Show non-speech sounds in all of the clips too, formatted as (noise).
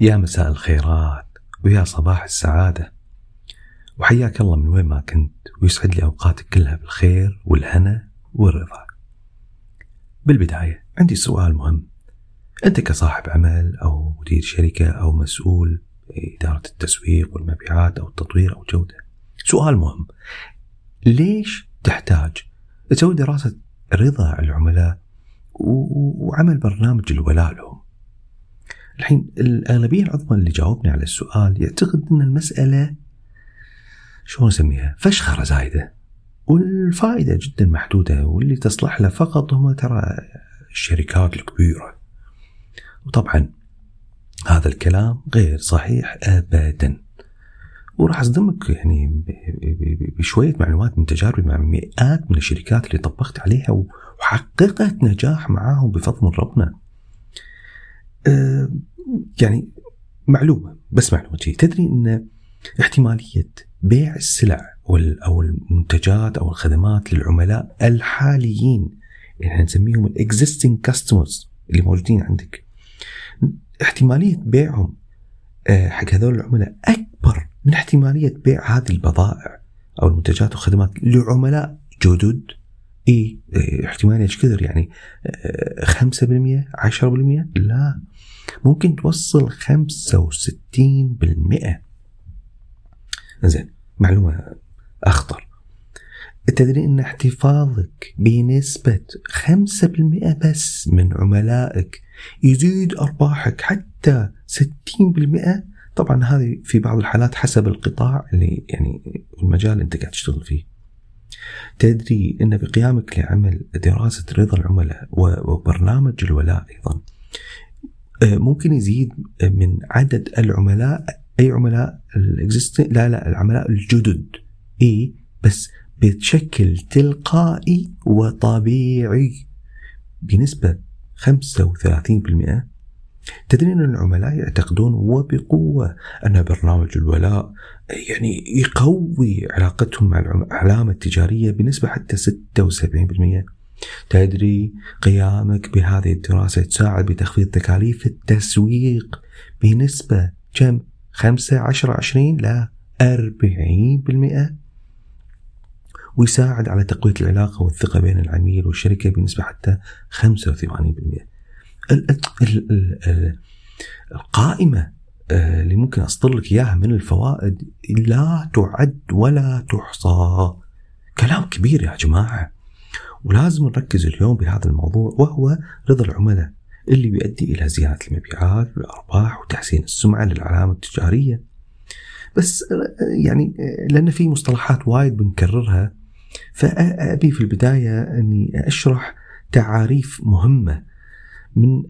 يا مساء الخيرات ويا صباح السعادة. وحياك الله من وين ما كنت ويسعد لي أوقاتك كلها بالخير والهنا والرضا. بالبداية عندي سؤال مهم. أنت كصاحب عمل أو مدير شركة أو مسؤول إدارة التسويق والمبيعات أو التطوير أو الجودة سؤال مهم. ليش تحتاج تسوي دراسة رضا العملاء وعمل برنامج الولاء لهم؟ الحين الأغلبية العظمى اللي جاوبني على السؤال يعتقد أن المسألة شلون نسميها فشخرة زايدة. والفائدة جدا محدودة واللي تصلح له فقط هم ترى الشركات الكبيرة. وطبعا هذا الكلام غير صحيح أبدا. وراح أصدمك يعني بشوية معلومات من تجاربي مع مئات من الشركات اللي طبقت عليها وحققت نجاح معاهم بفضل ربنا. أه يعني معلومة بس معلومة شيء تدري أن احتمالية بيع السلع أو المنتجات أو الخدمات للعملاء الحاليين اللي إحنا نسميهم الاكزيستنج كاستمرز اللي موجودين عندك. احتمالية بيعهم آه، حق هذول العملاء أكبر من احتمالية بيع هذه البضائع أو المنتجات والخدمات لعملاء جدد. اي إيه، احتمالية إيش كثر يعني؟ 5% آه، 10% لا. ممكن توصل 65% زين معلومة أخطر. تدري أن احتفاظك بنسبة 5% بس من عملائك يزيد أرباحك حتى 60% طبعا هذه في بعض الحالات حسب القطاع اللي يعني المجال اللي أنت قاعد تشتغل فيه. تدري إن بقيامك لعمل دراسة رضا العملاء وبرنامج الولاء أيضا. ممكن يزيد من عدد العملاء أي عملاء لا لا العملاء الجدد. اي بس بشكل تلقائي وطبيعي. بنسبة 35% تدري أن العملاء يعتقدون وبقوة أن برنامج الولاء يعني يقوي علاقتهم مع العلامة التجارية بنسبة حتى 76% تدري قيامك بهذه الدراسة تساعد بتخفيض تكاليف التسويق بنسبة كم؟ 5 10 20 لا 40% ويساعد على تقوية العلاقة والثقة بين العميل والشركة بنسبة حتى 85% القائمة آه، اللي ممكن أسطر لك إياها من الفوائد لا تعد ولا تحصى. كلام كبير يا جماعة. ولازم نركز اليوم بهذا الموضوع وهو رضا العملاء اللي بيؤدي إلى زيادة المبيعات والأرباح وتحسين السمعة للعلامة التجارية. بس يعني لأن في مصطلحات وايد بنكررها فأبي في البداية أني أشرح تعاريف مهمة. من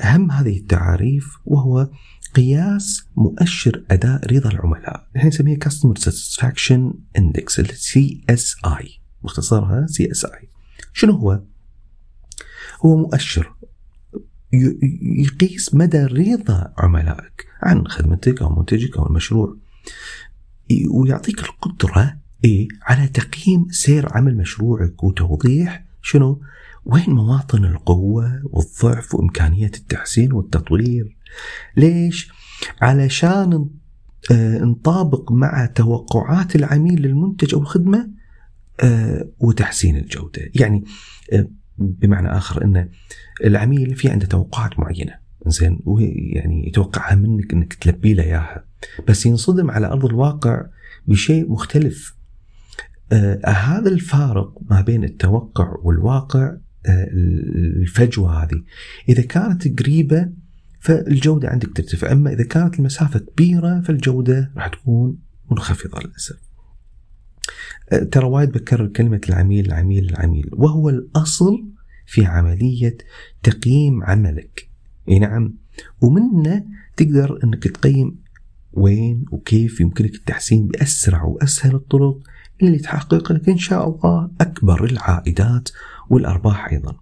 أهم هذه التعاريف وهو قياس مؤشر أداء رضا العملاء إحنا نسميه Customer Satisfaction Index ال CSI مختصرها CSI شنو هو؟ هو مؤشر يقيس مدى رضا عملائك عن خدمتك أو منتجك أو المشروع ويعطيك القدرة إيه على تقييم سير عمل مشروعك وتوضيح شنو وين مواطن القوة والضعف وإمكانية التحسين والتطوير ليش؟ علشان آه، نطابق مع توقعات العميل للمنتج أو الخدمة آه، وتحسين الجودة. يعني آه، بمعنى آخر أن العميل في عنده توقعات معينة زين ويعني يتوقعها منك إنك تلبي له إياها. بس ينصدم على أرض الواقع بشيء مختلف. آه هذا الفارق ما بين التوقع والواقع آه الفجوة هذه. إذا كانت قريبة فالجودة عندك ترتفع. أما إذا كانت المسافة كبيرة فالجودة راح تكون منخفضة للأسف. آه ترى وايد بكرر كلمة العميل العميل العميل وهو الأصل في عملية تقييم عملك إي نعم ومنه تقدر إنك تقيم وين وكيف يمكنك التحسين بأسرع وأسهل الطرق اللي تحقق لك إن شاء الله أكبر العائدات والأرباح أيضا.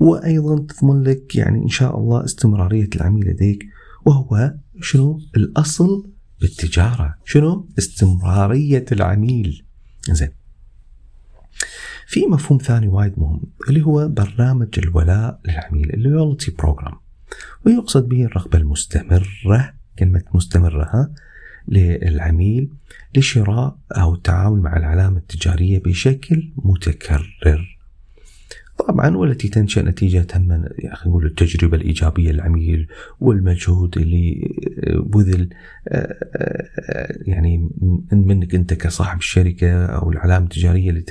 وأيضا تضمن لك يعني إن شاء الله استمرارية العميل لديك وهو شنو؟ الأصل بالتجارة، شنو؟ استمرارية العميل. زين. في مفهوم ثاني وايد مهم اللي هو برنامج الولاء للعميل ال loyalty program. ويقصد به الرغبة المستمرة كلمة مستمرة ها للعميل لشراء أو التعامل مع العلامة التجارية بشكل متكرر طبعا والتي تنشأ نتيجة خلينا نقول التجربة الإيجابية للعميل والمجهود اللي بذل آه، آه، يعني منك أنت كصاحب الشركة أو العلامة التجارية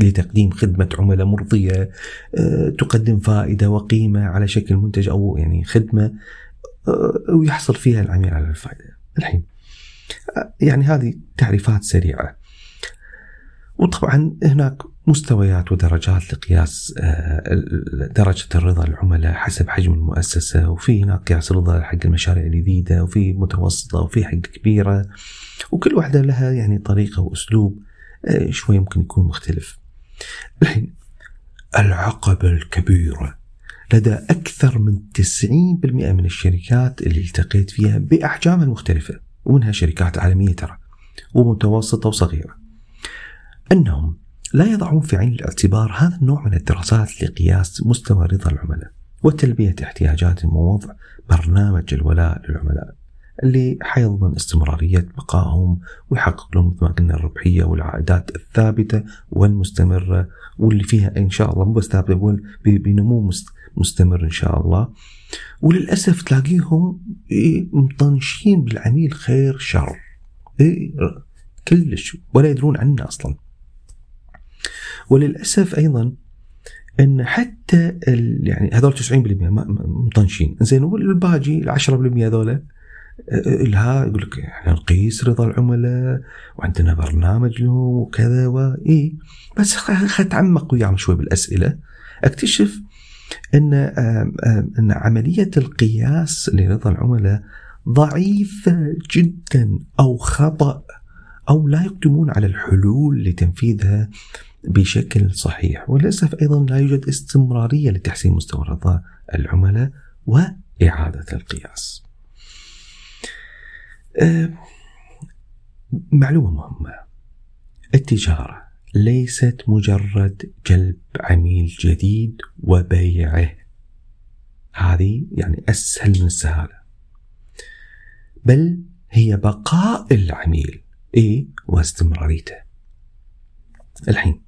لتقديم خدمة عملاء مرضية آه، تقدم فائدة وقيمة على شكل منتج أو يعني خدمة ويحصل فيها العميل على الفائدة. الحين يعني هذه تعريفات سريعة. وطبعا هناك مستويات ودرجات لقياس آه، درجة الرضا للعملاء حسب حجم المؤسسة وفي هناك قياس رضا حق المشاريع الجديدة وفي متوسطة وفي حق كبيرة وكل واحدة لها يعني طريقة وأسلوب آه، شوي ممكن يكون مختلف. الحين العقبة الكبيرة لدى أكثر من 90% من الشركات اللي التقيت فيها بأحجامها المختلفة ومنها شركات عالمية ترى ومتوسطة وصغيرة. أنهم لا يضعون في عين الاعتبار هذا النوع من الدراسات لقياس مستوى رضا العملاء وتلبية احتياجاتهم ووضع برنامج الولاء للعملاء اللي حيضمن استمرارية بقائهم ويحقق لهم مثل ما قلنا الربحية والعائدات الثابتة والمستمرة واللي فيها إن شاء الله مو بس ثابتة بنمو مستمر إن شاء الله. وللأسف تلاقيهم مطنشين بالعميل خير شر. إيه كلش ولا يدرون عنه أصلاً. وللأسف أيضا إن حتى يعني هذول 90% مطنشين. زين والباقي ال 10% هذول لها يقول لك إحنا نقيس رضا العملاء وعندنا برنامج لهم وكذا واي بس اتعمق وياهم شوي بالأسئلة. أكتشف إن إن عملية القياس لرضا العملاء ضعيفة جدا أو خطأ أو لا يقدمون على الحلول لتنفيذها. بشكل صحيح. وللأسف أيضا لا يوجد استمرارية لتحسين مستوى رضا العملاء وإعادة القياس. معلومة مهمة. التجارة ليست مجرد جلب عميل جديد وبيعه. هذه يعني أسهل من السهالة. بل هي بقاء العميل إيه واستمراريته. الحين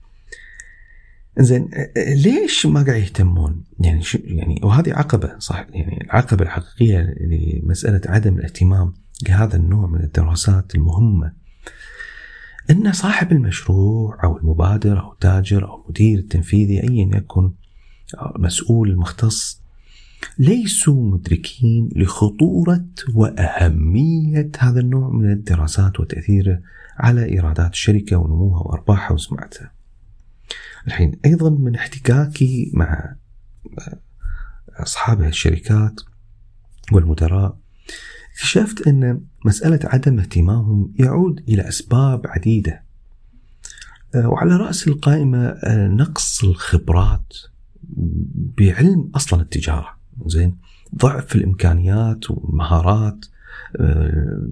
زين ليش ما قاعد يهتمون؟ يعني شو يعني وهذه عقبة صح يعني العقبة الحقيقية لمسألة عدم الاهتمام بهذا النوع من الدراسات المهمة إن صاحب المشروع أو المبادر أو التاجر أو المدير التنفيذي ايا يكن مسؤول المختص ليسوا مدركين لخطورة وأهمية هذا النوع من الدراسات وتأثيره على إيرادات الشركة ونموها وأرباحها وسمعتها. الحين أيضا من احتكاكي مع أصحاب الشركات والمدراء اكتشفت أن مسألة عدم اهتمامهم يعود إلى أسباب عديدة. وعلى رأس القائمة نقص الخبرات بعلم أصلا التجارة. زين ضعف الإمكانيات والمهارات.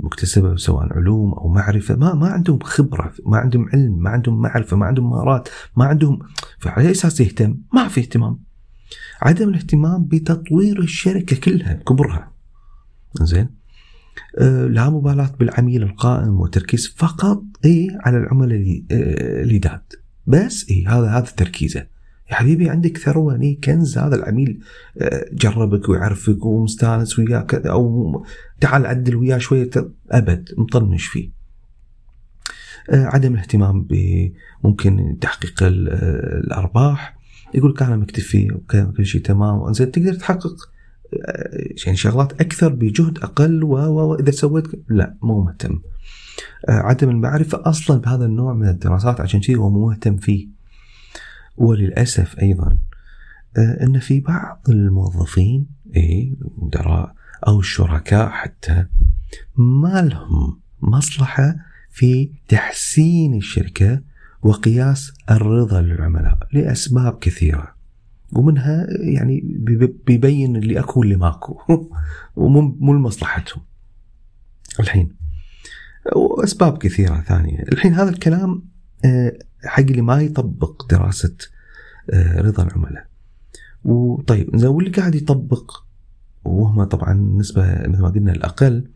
مكتسبة سواء علوم أو معرفة ما ما عندهم خبرة ما عندهم علم ما عندهم معرفة ما عندهم مهارات ما عندهم فعلى أساس يهتم؟ ما في اهتمام. عدم الاهتمام بتطوير الشركة كلها كبرها زين؟ آه لا مبالاة بالعميل القائم وتركيز فقط اي على العملاء اللي آه بس اي هذا هذا تركيزه. يا حبيبي عندك ثروة هني كنز هذا العميل آه، جربك ويعرفك ومستانس وياك أو تعال عدل وياه شوية أبد مطنش فيه. آه، عدم الاهتمام بممكن تحقيق الأرباح يقول لك أنا مكتفي وكل شيء تمام زين تقدر تحقق آه، يعني شغلات أكثر بجهد أقل واذا سويت لا مو مهتم. عدم المعرفة أصلا بهذا النوع من الدراسات عشان كذي هو مو مهتم فيه. وللأسف أيضا آه، أن في بعض الموظفين إيه المدراء أو الشركاء حتى ما لهم مصلحة في تحسين الشركة وقياس الرضا للعملاء لأسباب كثيرة. ومنها يعني بيبين اللي أكو واللي ماكو (laughs) ومو لمصلحتهم. الحين وأسباب كثيرة ثانية. الحين هذا الكلام حق اللي ما يطبق دراسة آه، رضا العملاء. وطيب زين واللي قاعد يطبق وهم طبعا نسبة مثل ما قلنا الأقل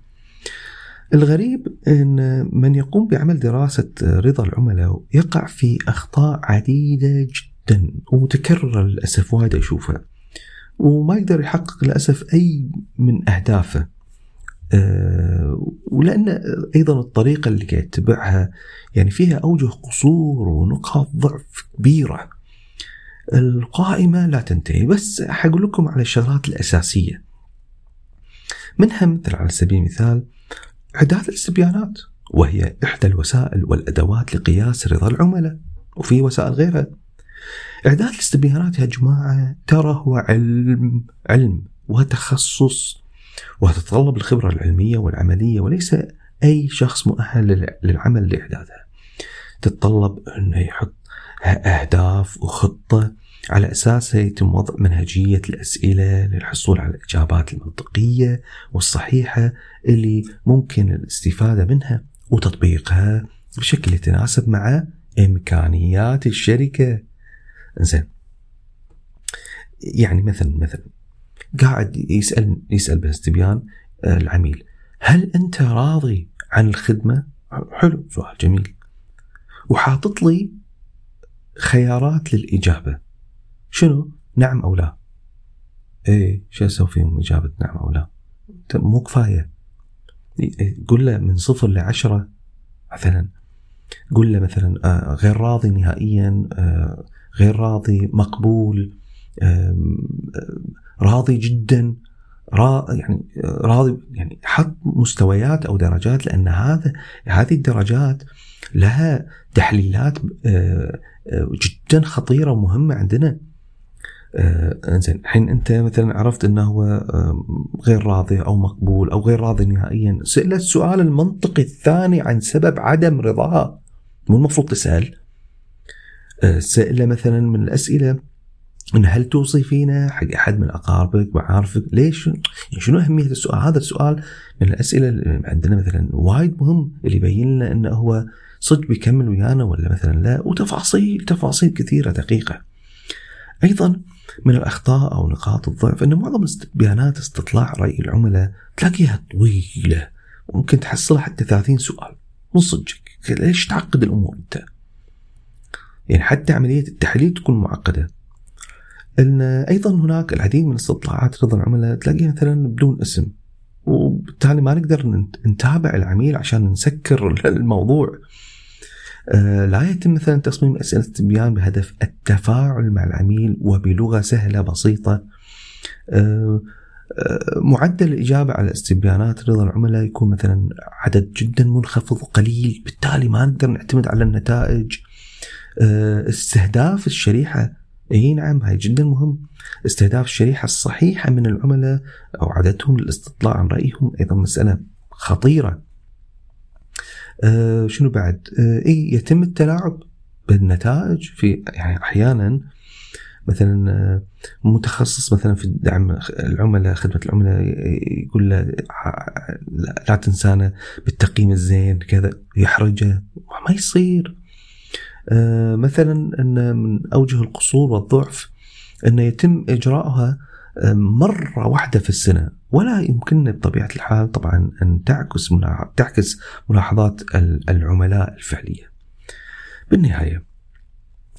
الغريب أن من يقوم بعمل دراسة رضا العملاء يقع في أخطاء عديدة جدا ومتكررة للأسف وايد أشوفها. وما يقدر يحقق للأسف أي من أهدافه. ولأن أيضا الطريقة اللي قاعد يتبعها يعني فيها أوجه قصور ونقاط ضعف كبيرة. القائمة لا تنتهي بس حقول لكم على الشغلات الأساسية. منها مثل على سبيل المثال إعداد الاستبيانات وهي إحدى الوسائل والأدوات لقياس رضا العملاء وفي وسائل غيرها. إعداد الاستبيانات يا جماعة ترى هو علم علم وتخصص. وتتطلب الخبرة العلمية والعملية وليس أي شخص مؤهل للعمل لإعدادها تتطلب أنه يحط أهداف وخطة على أساسها يتم وضع منهجية الأسئلة للحصول على الإجابات المنطقية والصحيحة اللي ممكن الاستفادة منها وتطبيقها بشكل يتناسب مع إمكانيات الشركة. زين يعني مثلا مثلا قاعد يسأل يسأل باستبيان آه، العميل هل أنت راضي عن الخدمة؟ حلو سؤال جميل. وحاطط لي خيارات للإجابة. شنو؟ نعم أو لا؟ إيه شو أسوي فيهم إجابة نعم أو لا؟ مو كفاية. قل له من صفر لعشرة مثلا. قل له مثلا آه، غير راضي نهائيا آه، غير راضي مقبول راضي جدا را يعني راضي يعني حط مستويات أو درجات لأن هذا هذه الدرجات لها تحليلات آه، جدا خطيرة ومهمة عندنا. إنزين الحين أنت مثلا عرفت إنه هو غير راضي أو مقبول أو غير راضي نهائيا. سأل السؤال المنطقي الثاني عن سبب عدم رضاه. مو المفروض تسأل. سأله مثلا من الأسئلة إن هل توصي فينا حق أحد من أقاربك معارفك؟ ليش؟ يعني شنو أهمية السؤال؟ هذا السؤال من الأسئلة اللي عندنا مثلا وايد مهم اللي يبين لنا إنه هو صدق بيكمل ويانا ولا مثلا لا وتفاصيل تفاصيل كثيرة دقيقة. أيضا من الأخطاء أو نقاط الضعف إن معظم استبيانات استطلاع رأي العملاء تلاقيها طويلة وممكن تحصلها حتى 30 سؤال من صدقك ليش تعقد الأمور أنت؟ يعني حتى عملية التحليل تكون معقدة. إن أيضا هناك العديد من استطلاعات رضا العملاء تلاقيها مثلا بدون اسم. وبالتالي ما نقدر نتابع العميل عشان نسكر (laughs) الموضوع. آه، لا يتم مثلا تصميم أسئلة استبيان بهدف التفاعل مع العميل وبلغة سهلة بسيطة. آه، آه، معدل الإجابة على استبيانات رضا العملاء يكون مثلا عدد جدا منخفض وقليل بالتالي ما نقدر نعتمد على النتائج. استهداف الشريحة اي نعم هاي جدا مهم. استهداف الشريحة الصحيحة من العملاء أو عددهم للاستطلاع عن رأيهم أيضا مسألة خطيرة. آه شنو بعد؟ آه اي يتم التلاعب بالنتائج في يعني أحيانا مثلا آه، متخصص مثلا في دعم العملاء خدمة العملاء يقول له لا تنسانا بالتقييم الزين كذا يحرجه ما يصير. آه مثلا أن من أوجه القصور والضعف انه يتم اجراءها مرة واحدة في السنة. ولا يمكننا بطبيعة الحال طبعا أن تعكس تعكس ملاحظات العملاء الفعلية. بالنهاية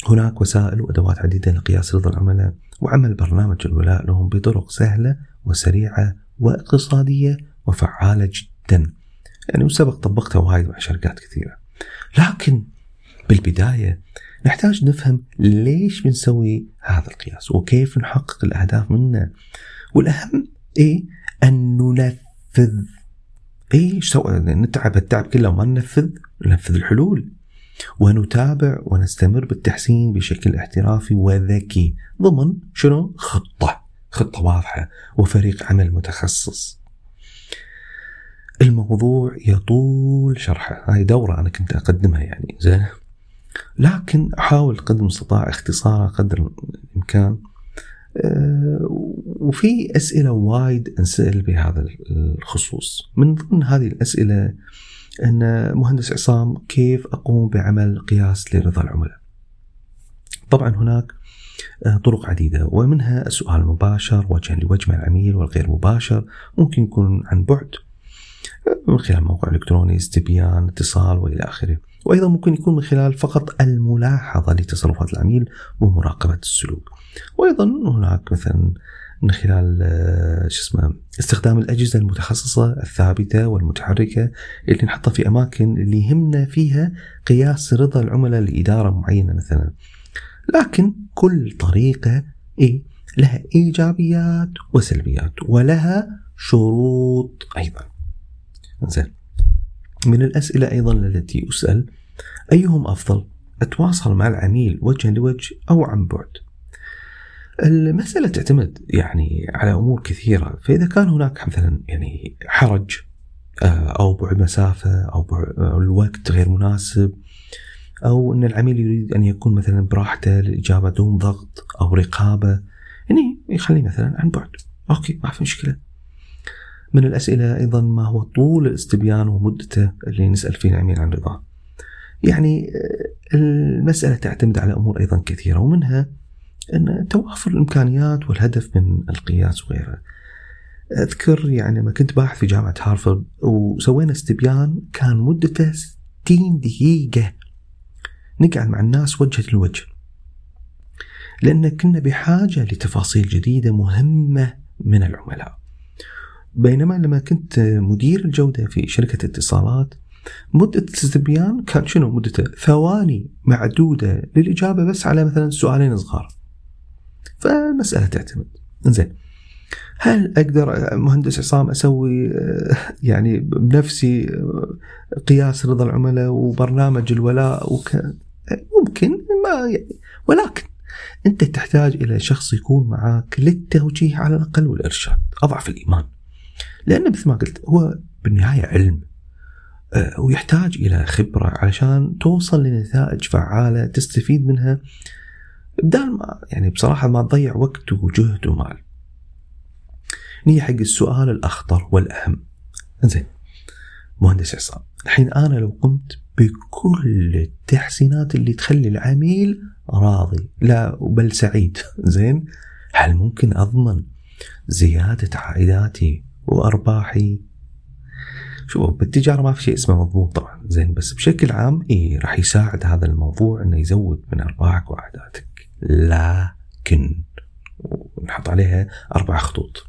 هناك وسائل وأدوات عديدة لقياس رضا العملاء وعمل برنامج الولاء لهم بطرق سهلة وسريعة واقتصادية وفعالة جدا. يعني وسبق طبقتها وايد مع شركات كثيرة. لكن بالبداية نحتاج نفهم ليش بنسوي هذا القياس وكيف نحقق الأهداف منه والأهم إيه؟ أن ننفذ. إيه؟ إيش سوى نتعب التعب كله وما ننفذ. ننفذ الحلول. ونتابع ونستمر بالتحسين بشكل احترافي وذكي. ضمن شنو؟ خطة. خطة واضحة وفريق عمل متخصص. الموضوع يطول شرحه. هاي دورة أنا كنت أقدمها يعني زين؟ لكن أحاول قدر المستطاع اختصارها قدر الإمكان. آه، وفي أسئلة وايد أنسأل بهذا الخصوص. من ضمن هذه الأسئلة أن مهندس عصام كيف أقوم بعمل قياس لرضا العملاء؟ طبعا هناك آه، طرق عديدة ومنها السؤال المباشر وجها لوجه مع العميل والغير مباشر ممكن يكون عن بعد آه، من خلال موقع إلكتروني استبيان اتصال وإلى آخره. وأيضا ممكن يكون من خلال فقط الملاحظة لتصرفات العميل ومراقبة السلوك. وأيضا هناك مثلا من خلال آه، شو اسمه استخدام الأجهزة المتخصصة الثابتة والمتحركة اللي نحطها في أماكن اللي يهمنا فيها قياس رضا العملاء لإدارة معينة مثلا. لكن كل طريقة إيه لها إيجابيات وسلبيات ولها شروط أيضا. زين من الأسئلة أيضا التي أسأل أيهم أفضل؟ أتواصل مع العميل وجها لوجه أو عن بعد. المسألة تعتمد يعني على أمور كثيرة فإذا كان هناك مثلا يعني حرج آه، أو بعد مسافة أو, بعد أو الوقت غير مناسب أو أن العميل يريد أن يكون مثلا براحته للإجابة دون ضغط أو رقابة يعني يخليه مثلا عن بعد. أوكي ما في مشكلة. من الأسئلة أيضا ما هو طول الاستبيان ومدته اللي نسأل فيه العميل عن رضاه. يعني آه، المسألة تعتمد على أمور أيضا كثيرة ومنها أن توافر الإمكانيات والهدف من القياس وغيره. أذكر يعني لما كنت باحث في جامعة هارفرد وسوينا استبيان كان مدته 60 دقيقة نقعد مع الناس وجها لوجه لأن كنا بحاجة لتفاصيل جديدة مهمة من العملاء. بينما لما كنت مدير الجودة في شركة اتصالات مدة الاستبيان كان شنو مدته؟ ثواني معدودة للإجابة بس على مثلا سؤالين صغار. فالمسألة تعتمد. زين هل أقدر مهندس عصام أسوي يعني بنفسي قياس رضا العملاء وبرنامج الولاء وك... ممكن ما يعني ولكن أنت تحتاج إلى شخص يكون معك للتوجيه على الأقل والإرشاد. أضعف الإيمان. لأن مثل ما قلت هو بالنهاية علم. آه، ويحتاج إلى خبرة علشان توصل لنتائج فعالة تستفيد منها. بدال ما يعني بصراحة ما تضيع وقت وجهد ومال. نيجي حق السؤال الأخطر والأهم. زين مهندس عصام الحين أنا لو قمت بكل التحسينات اللي تخلي العميل راضي لا بل سعيد. (laughs) زين هل ممكن أضمن زيادة عائداتي وأرباحي شوف بالتجارة ما في شيء اسمه مضمون طبعا. زين بس بشكل عام اي راح يساعد هذا الموضوع إنه يزود من ارباحك وعائداتك لكن ونحط عليها أربع خطوط.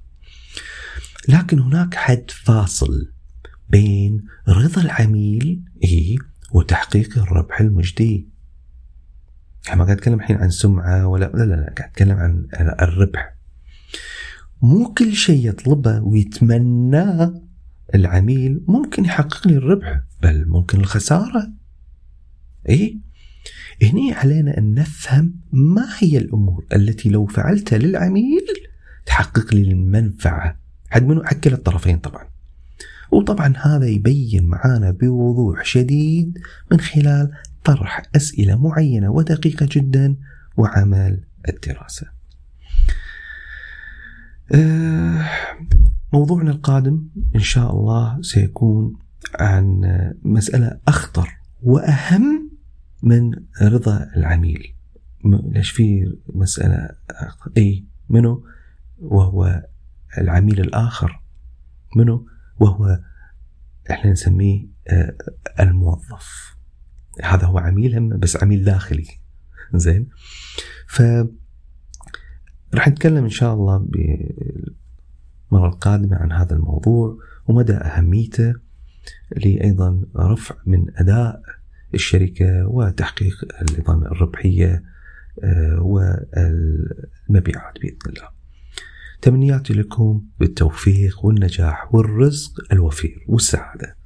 لكن هناك حد فاصل بين رضا العميل إيه وتحقيق الربح المجدي. يعني ما قاعد أتكلم الحين عن سمعة ولا لا لا, لا قاعد أتكلم عن الربح. مو كل شيء يطلبه ويتمناه العميل ممكن يحقق لي الربح بل ممكن الخسارة. اي هنا علينا أن نفهم ما هي الأمور التي لو فعلتها للعميل تحقق لي المنفعة. حد منه حق الطرفين طبعا. وطبعا هذا يبين معانا بوضوح شديد من خلال طرح أسئلة معينة ودقيقة جدا وعمل الدراسة. آه، موضوعنا القادم إن شاء الله سيكون عن مسألة أخطر وأهم من رضا العميل. ليش في مسألة أي منو؟ وهو العميل الآخر. منو؟ وهو إحنا نسميه آه، الموظف. هذا هو عميل هم بس عميل داخلي. زين؟ ف راح نتكلم إن شاء الله بالمرة القادمة عن هذا الموضوع ومدى أهميته لايضا رفع من أداء الشركة وتحقيق أيضا الربحية آه، والمبيعات بإذن الله. تمنياتي لكم بالتوفيق والنجاح والرزق الوفير والسعادة.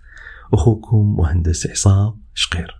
أخوكم مهندس عصام شقير.